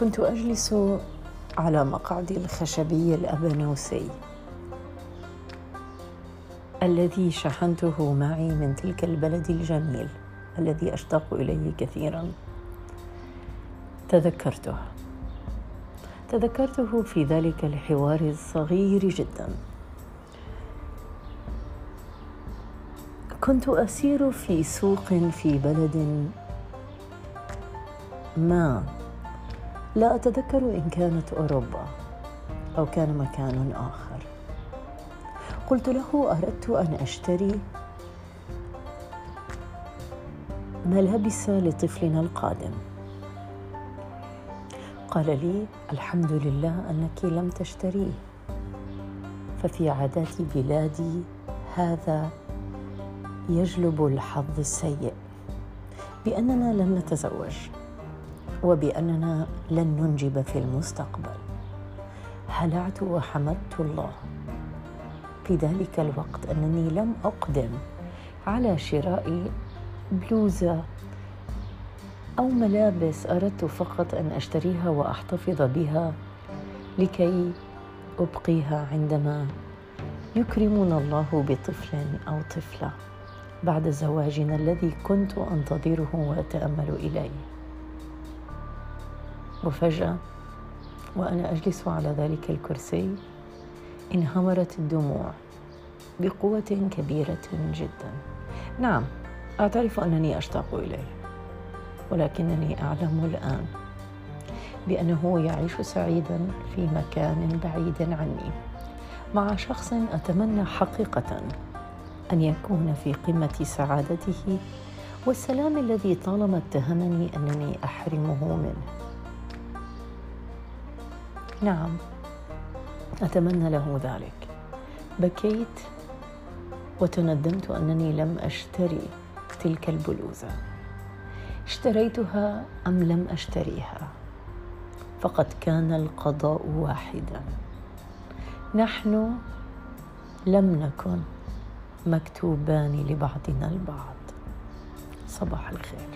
كنت أجلس على مقعدي الخشبي الابانوسي الذي شحنته معي من تلك البلد الجميل الذي أشتاق إليه كثيرا. تذكرته. تذكرته في ذلك الحوار الصغير جدا. كنت أسير في سوق في بلد ما لا أتذكر إن كانت أوروبا أو كان مكان آخر. قلت له أردت أن أشتري ملابس لطفلنا القادم. قال لي الحمد لله أنك لم تشتريه. ففي عادات بلادي هذا يجلب الحظ السيء بأننا لن نتزوج. وبأننا لن ننجب في المستقبل. هلعت وحمدت الله. في ذلك الوقت أنني لم أقدم على شراء بلوزة أو ملابس أردت فقط أن أشتريها وأحتفظ بها لكي أبقيها عندما يكرمنا الله بطفل أو طفلة بعد زواجنا الذي كنت أنتظره وأتأمل إليه. وفجاه وأنا أجلس على ذلك الكرسي. انهمرت الدموع بقوة كبيرة جدا. نعم أعترف أنني أشتاق إليه ولكنني أعلم الآن بأنه يعيش سعيدا في مكان بعيد عني مع شخص أتمنى حقيقة أن يكون في قمة سعادته والسلام الذي طالما اتهمني أنني أحرمه منه. نعم أتمنى له ذلك. بكيت وتندمت أنني لم أشتري تلك البلوزة. اشتريتها أم لم أشتريها؟ فقد كان القضاء واحدا. نحن لم نكن مكتوبان لبعضنا البعض. صباح الخير.